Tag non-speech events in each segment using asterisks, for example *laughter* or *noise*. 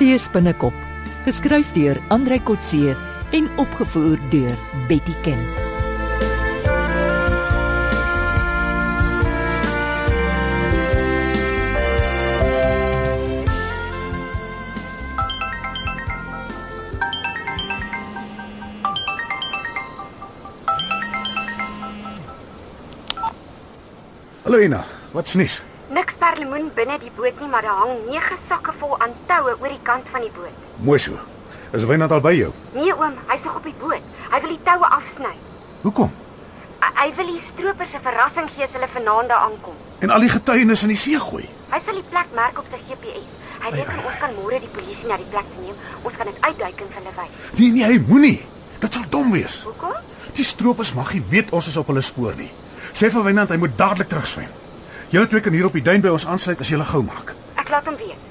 See spinnekop, geskryf deur Andrei Kotse en opgevoer deur Betty Ken. Hallo Ina, wat's nuus? Perlemoen binne die boot nie, maar daar hang 9 sakke vol aan toue oor die kant van die boot. Mooi so. Is Wynand al by jou? Nee oom, hy's nog op die boot. Hy wil die toue afsny. Hoekom? Hy- wil die stroopers 'n verrassing gee as hulle vanaand daar aankom. En al die getuienis in die see gooi. Hy sal die plek merk op sy GPS. Hy weet ons kan môre die polisie na die plek neem. Ons kan dit uitduik en vir hulle wys. Nee nee, hy moenie. Dit sal dom wees. Hoekom? Die stroopers mag nie weet ons is op hulle spoor nie. Sê vir Wynand hy moet dadelik terugswem. Julle twee kan hier op die duin by ons aansluit as julle gou maak. Ek laat hom weet.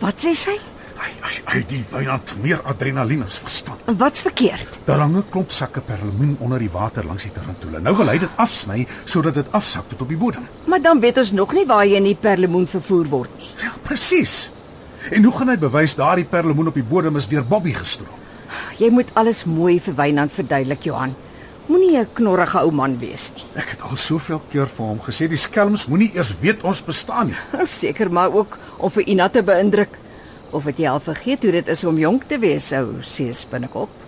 Wat sê sy? Hy hy hy die Wynand meer adrenalien as verstand. Wat's verkeerd? Daar hang 'n klomp sakke perlemoen onder die water langs die tarantula. Nou wil hy dit afsny sodat dit afsak tot op die bodem. Maar dan weet ons nog nie waar jy in die perlemoen vervoer word nie. Ja, presies. En hoe gaan hy bewys daardie perlemoen op die bodem is deur Bobby gestroom? Jy moet alles mooi vir Wynand verduidelik, Johan. Moenie 'n knorrige ou man wees nie. Ek het al soveel keer vir hom gesê die skelms moenie eers weet ons bestaan nie. *laughs* Seker maar ook om vir Ina te beïndruk. Of het jy al vergeet hoe dit is om jonk te wees, ou see spinnekop?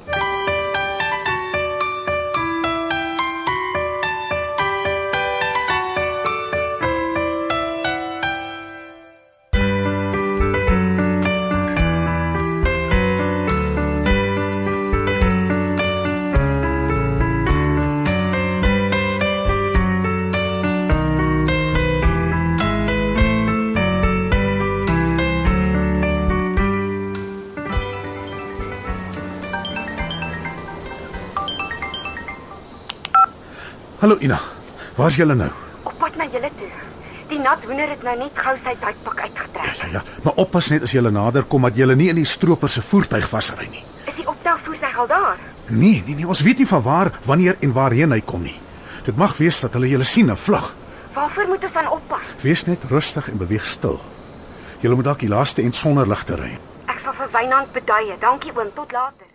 Hallo Ina. Waar's julle nou? Op pad na julle toe. Die nat hoender het nou net gou sy duikpak uitgetrek. Ja ja, maar oppas net as julle nader kom dat julle nie in die stroper se voertuig vasry nie. Is die optelvoertuig al daar? Nee, nee nee, ons weet nie van waar, wanneer en waarheen hy kom nie. Dit mag wees dat hulle julle sien en vlug. Waarvoor moet ons dan oppas? Wees net rustig en beweeg stil. Julle moet dalk die laaste en sonder ligte ry. Ek sal vir Wynand beduie. Dankie oom, tot later.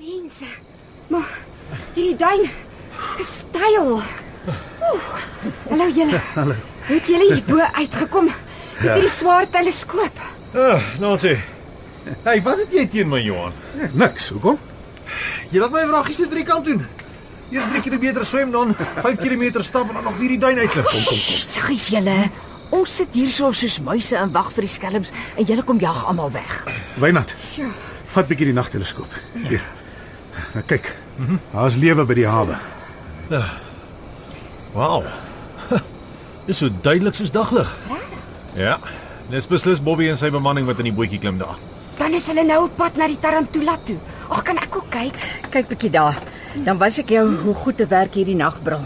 Mense, maar hierdie duin is steil. Oeh. Hallo julle. *laughs* Hallo. Het julle hier bo uitgekom met Ja. hierdie swaar teleskoop? Ah, nou sê. Hey, wat het jy teen my Johan? Nee, niks. Hoekom? Jy laat my vragies net drie kant doen. Eers 3 km swem dan 5 km stap en dan nog hierdie duin uitklim. Kom kom kom. Saggies julle. Ons sit hier so soos muise en wag vir die skelms en julle kom jag almal weg. Wynand. Ja. Vat bietjie die nagteleskoop. Hier. Nou kyk. Daar's lewe by die hawe. Wow. *laughs* Dis so duidelik soos daglig. Ja. Dis beslis Bobby en sy bemanning wat in die bootjie klim daar. Dan is hulle nou op pad na die Tarantula toe. Ag, kan ek ook kyk? Kyk bietjie daar. Dan wys ek jou hoe goed te werk hierdie nagbril.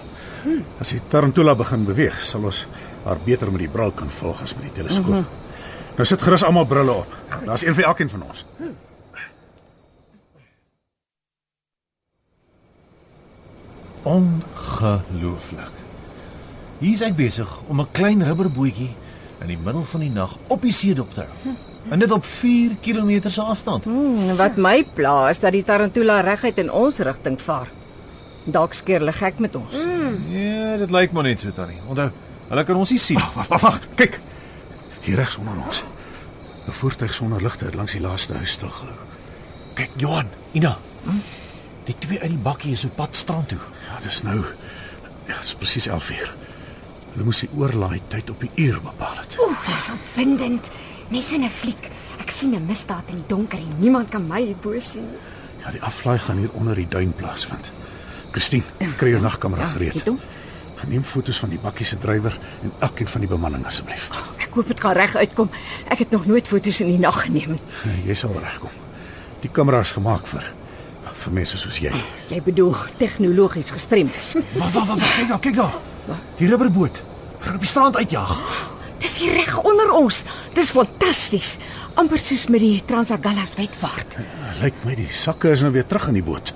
As die tarantula begin beweeg, sal ons haar beter met die bril kan volg as met die teleskoop. Mm -hmm. Nou sit gerus almal brille op. Daar's een vir elkeen van ons. Ongelooflik. Hier's ek besig om 'n klein rubberbootjie in die middel van die nag op die see dop te hou. En dit op 4 km se afstand. Hmm, wat my pla is dat die tarantula reguit in ons rigting vaar. Dalk skeer hulle gek met ons. Ja, dit lyk maar net so tannie. Onthou, hulle kan ons nie sien. Wag, wag, wag. Kyk. Hier regs onder ons. 'n Voertuig sonder ligte het langs die laaste huis stilgehou. Kyk, Johan, Ina. Die twee uit die bakkie is op pad strand toe. Ja, dis nou. Ja, dit is presies 11:00. Hulle moes die oorlaai tyd op die uur bepaal het. Oef, dis opwindend. Nes in 'n fliek. Ek sien 'n misdaad in die donker en niemand kan my hierbo sien. Ja, die aflaai gaan hier onder die duin plaasvind. Christine, kry jou nagkamera Ja, gereed. hom. Neem foto's van die bakkie se drywer en elkeen van die bemanning asseblief. Ek hoop dit gaan reg uitkom. Ek het nog nooit foto's in die nag geneem nie. Jy sal regkom. Die kamera is gemaak vir vir mense soos jy. Jy bedoel tegnologies gestremd. Wag, wag, wag, kyk daar, kyk daar. Die rubberboot. Gaan op die strand uitjag. Dis hier reg onder ons. Dis fantasties. amper soos met die Transagallas wetvaart. Lyk my die sakke is nou weer terug in die boot.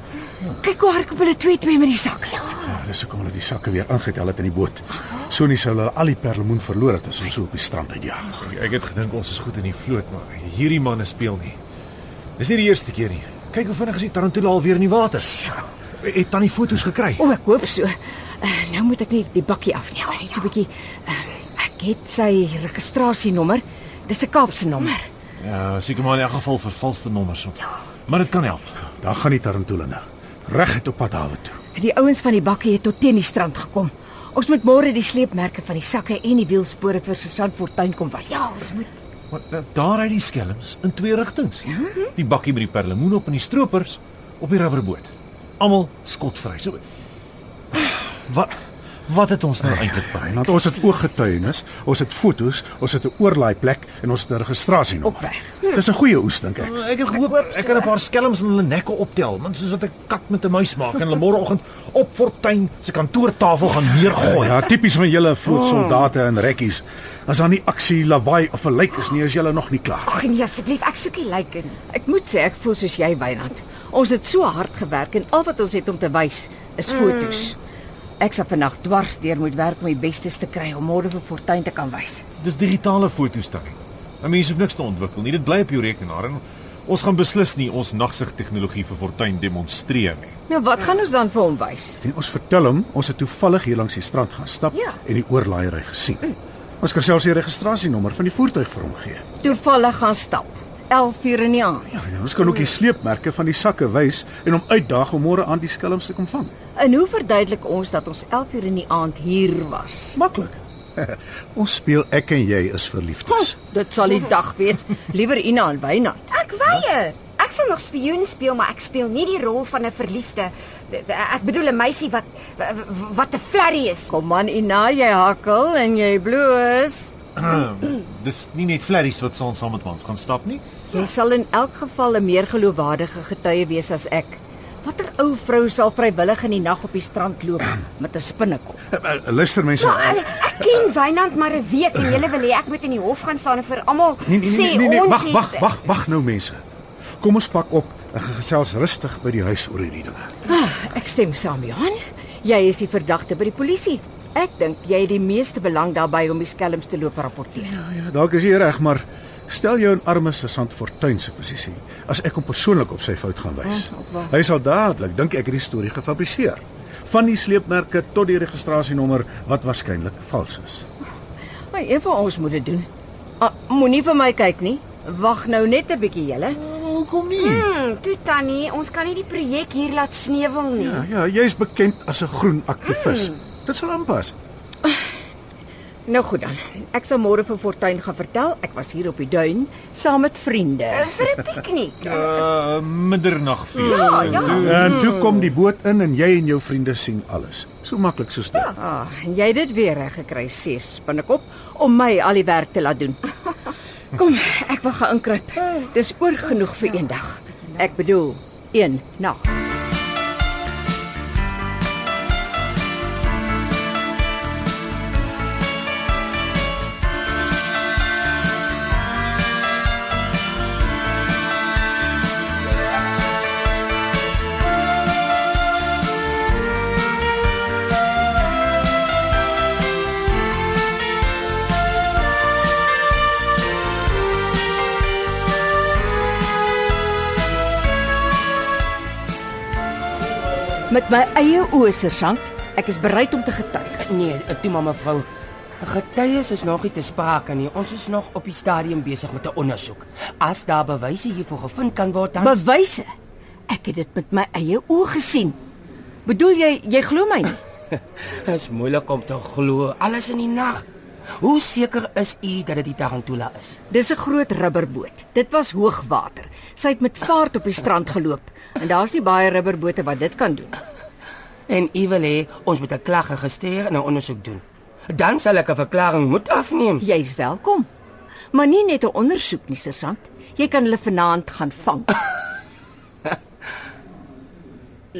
Kyk hoe hardloop hulle twee twee met die sak. Ja. Dis hoekom hulle die sakke weer ingetel het in die boot. So nie sou hulle al die perlemoen verloor het as ons so op die strand uitjaag. Ek het gedink ons is goed in die vloot, maar hierdie manne speel nie. Dis nie die eerste keer nie. Kyk hoe vinnig is die tarantula alweer in die water. Het tannie foto's gekry? O, ek hoop so. Uh, nou moet ek net die bakkie afneem. Net so 'n bietjie. Uh, ek het sy registrasienommer. Dis 'n Kaapse nommer. Ja, seker maar in elk geval vervalste nommers op. Maar dit kan help. Daar gaan die tarantula nou. Reguit op pad hawe toe. Die ouens van die bakkie het tot teen die strand gekom. Ons moet môre die sleepmerke van die sakke en die wielspore vir Susan Fortuin kom wys. Ja, ons moet Maar da- daar ry die skelms in twee rigtings. Die bakkie met die perlemoen op en die stroopers op die rubberboot. Almal skotvry. So *sighs* Wat wat het ons nou eintlik bereik? Want ons het ooggetuienis, ons het foto's, ons het 'n oorlaai plek en ons het 'n registrasienommer. Opreg. Dis 'n goeie oes dink ek. Ek het gehoop ek kan 'n paar skelms in hulle nekke optel, want soos wat 'n kat met 'n muis maak en hulle môreoggend op Fortuin se kantoortafel gaan neergooi. Ja, tipies van julle vlootsoldate en rekkies. As daar nie aksie, lawaai of 'n lijk is nie, is julle nog nie klaar. Ag nee asseblief, ek soek nie lyke nie. Ek moet sê ek voel soos jy Wynand. Ons het so hard gewerk en al wat ons het om te wys is foto's. Ek sal vandag dwars deur moet werk om die bestes te kry om môre vir Fortuin te kan wys. Dis digitale fotostelling. 'n Mens hoef niks te ontwikkel nie. Dit bly op jou rekenaar en ons gaan beslis nie ons nagsig tegnologie vir Fortuin demonstreer nie. Nou wat gaan ons dan vir hom wys? En ons vertel hom ons het toevallig hier langs die strand gaan stap Ja. en die oorlaaiery gesien. Ons kan selfs die registrasienommer van die voertuig vir hom gee. Toevallig gaan stap. 11 uur in die aand. Ja, ons kan ook die sleepmerke van die sakke wys en hom uitdaag om môre aan die skelms te kom vang. En hoe verduidelik ons dat ons 11 uur in die aand hier was? Maklik. *laughs* ons speel ek en jy is verliefdes. Dit sal die dag wees. Liewer Ina en Wynand. Ek weier. Ek sal nog spioen speel, maar ek speel nie die rol van 'n verliefde. Ek bedoel 'n meisie wat wat 'n flerry is. Kom aan Ina, jy hakkel en jy bloos. *clears throat* Dis nie net flerries wat saam saam met ons gaan stap nie. Jy sal in elk geval 'n meer geloofwaardige getuie wees as ek. Watter ou vrou sal vrywillig in die nag op die strand loop *clears throat* met 'n spinnekop? Uh, uh, Luister mense, Maar ek, ken Wynand maar 'n week en julle wil hê ek moet in die hof gaan staan en vir almal nee nee sê nee nee, nee ons wag wag wag wag nou mense. Kom ons pak op en gesels rustig by die huis oor hierdie dinge. Ah, ek stem saam, Johan. Jy is die verdagte by die polisie. Ek dink jy het die meeste belang daarbey om die skelms te loop rapporteer. Ja ja, dalk is jy reg, maar stel jou in arme sergeant Fortuin se posisie. As ek hom persoonlik op sy fout gaan wys. Wel. Hy sal dadelik dink ek het die storie gefabriseer. Van die sleepmerke tot die registrasienommer wat waarskynlik vals is. Maar een van ons moet dit doen. Ah, Moenie vir my kyk nie. Wag nou net 'n bietjie, julle. Hoekom nie? Hmm, toe tannie, ons kan nie die projek hier laat sneuwel nie. Ja, ja, jy's bekend as 'n groen aktivis. Dit sal aanpas. Nou goed dan. Ek sal môre vir Fortuin gaan vertel ek was hier op die duin saam met vriende. Uh, vir 'n piknik. Uh *laughs* middernagfees. Ja, ja. En toe kom die boot in en jy en jou vriende sien alles. So maklik soos dit. Ah, en jy het dit weer reg gekry, ses binnekop om my al die werk te laat doen. *laughs* Kom, ek wil gaan inkruip. Dis oor genoeg vir een dag. Ek bedoel, een nag. Met my eie oë, sergeant. Ek is bereid om te getuig. Nee, toe maar mevrou. Getuies is nog nie te sprake nie. Ons is nog op die stadium besig met 'n ondersoek. As daar bewyse hiervoor gevind kan word, dan Bewyse. Ek het dit met my eie oë gesien. Bedoel jy jy glo my nie? *laughs* is moeilik om te glo. Alles in die nag. Hoe seker is u dat dit die Tarantula is? Dis 'n groot rubberboot. Dit was hoogwater. Sy het met vaart op die strand geloop en daar's nie baie rubberbote wat dit kan doen. *laughs* En u wil hê ons moet 'n klag registreer en 'n ondersoek doen. Dan sal ek 'n verklaring moet afneem. Jy's welkom. Maar nie net 'n ondersoek nie, sergeant. Jy kan hulle vanaand gaan vang. *laughs*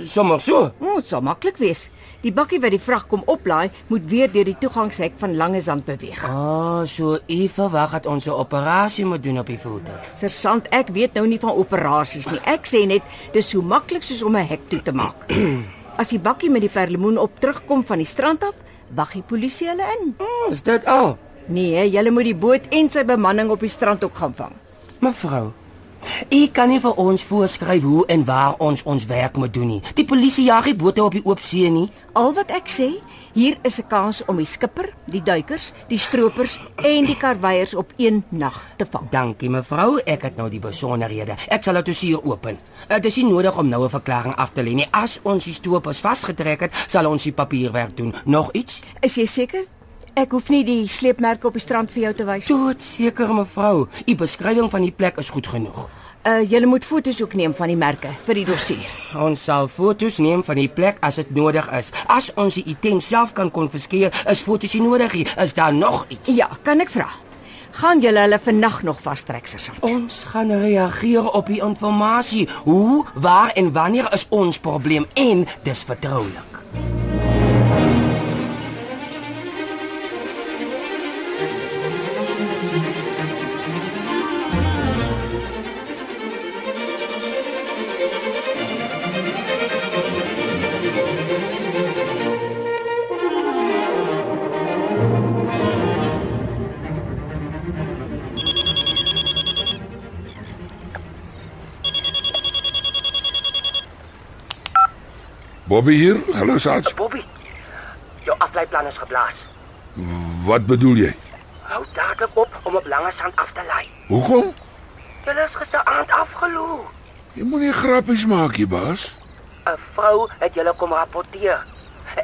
Sommer so. O, dit sal maklik wees. Die bakkie wat die vrag kom oplaai, moet weer deur die toegangshek van Lange Zand beweeg. Ah, oh, so u verwag dat ons 'n operasie moet doen op die voertuig. Sergeant, ek weet nou nie van operasies nie. Ek sê net dis so maklik soos om 'n hek toe te maak. *clears throat* As die bakkie met die perlemoen op terugkom van die strand af, wag die polisie hulle in. Is dit al? Nee, julle moet die boot en sy bemanning op die strand ook gaan vang. Mevrou, u kan nie vir ons voorskryf hoe en waar ons ons werk moet doen nie. Die polisie jag nie bote op die oop see nie. Al wat ek sê, hier is 'n kans om die skipper, die duikers, die stroopers en die karweiers op een nag te vang. Dankie mevrou, ek het nou die besonderhede. Ek sal dit hier open. Dit is nie nodig om nou 'n verklaring af te lê nie. As ons die stroopers vasgetrek het, sal ons die papierwerk doen. Nog iets? Is jy seker? Ek hoef nie die sleepmerke op die strand vir jou te wys. Dood seker mevrou. U beskrywing van die plek is goed genoeg. Uh julle moet foto's ook neem van die merke vir die dossier. Ons sal foto's neem van die plek as dit nodig is. As ons die item self kan konfiskeer, is foto's nie nodig nie. Is daar nog iets? Ja, kan ek vra? Gaan julle hulle vandag nog vastrek sergeant? Ons gaan reageer op die inligting. Hoe, waar en wanneer is ons probleem en dis vertroulik. Bobby hier. Hallo Sats. Bobby, jou afleiplan is geblaas. Wat bedoel jy? Hou dadelik op om op lange sand af te lei. Hoekom? Julle is gisteraand afgeloer. Jy moenie grappies maak hier, baas. 'n Vrou het julle kom rapporteer.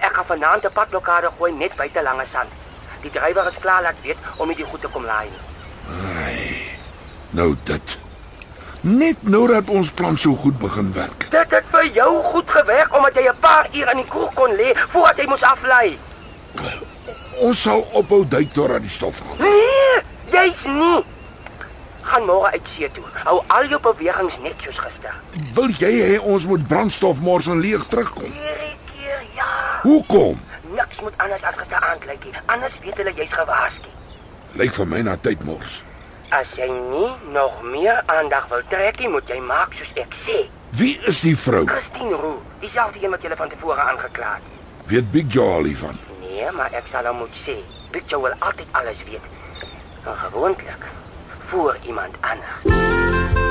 Ek gaan vanaand 'n padblokkade gooi net buite lange sand. Die drywer is klaar laat weet om die goed te kom laai nie. Nou dit. Net nou dat ons plan so goed begin werk. Dit het vir jou goed gewerk omdat jy 'n paar uur in die kroeg kon lê voordat jy moes aflei. Ons sal ophou duik totdat die stof gaan. Nee, jy's nie. Gaan môre uit see toe. Hou al jou bewegings net soos gister. Wil jy hê ons moet brandstof mors en leeg terugkom? Hierdie keer ja. Hoekom? Niks moet anders as gisteraand lyk nie. Anders weet hulle jy's gewaarsku. Lyk vir my na tyd mors. As jy nie nog meer aandag wil trek nie, moet jy maak soos ek sê. Wie is die vrou? Christine Roo, dieselfde een wat jy van tevore aangekla het. Weet Big Joe al hiervan? Nee, maar ek sal hom moet sê. Big Joe wil altyd alles weet. En gewoonlik voor iemand anders.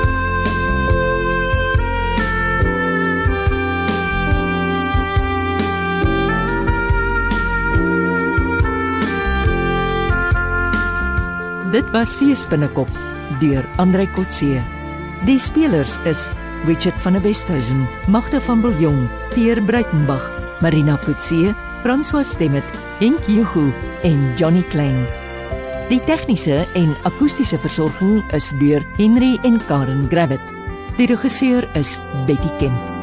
Dit was Seespinnekop deur Andrei Kotse. Die spelers is Richard van der Westhuizen, Magda van Biljong, Pierre Breitenbach, Marina Kotse, François Stemmet, Henk Juhu en Johnny Klein. Die tegniese en akoestiese versorging is deur Henry en Karen Gravett. Die regisseur is Betty Kemp.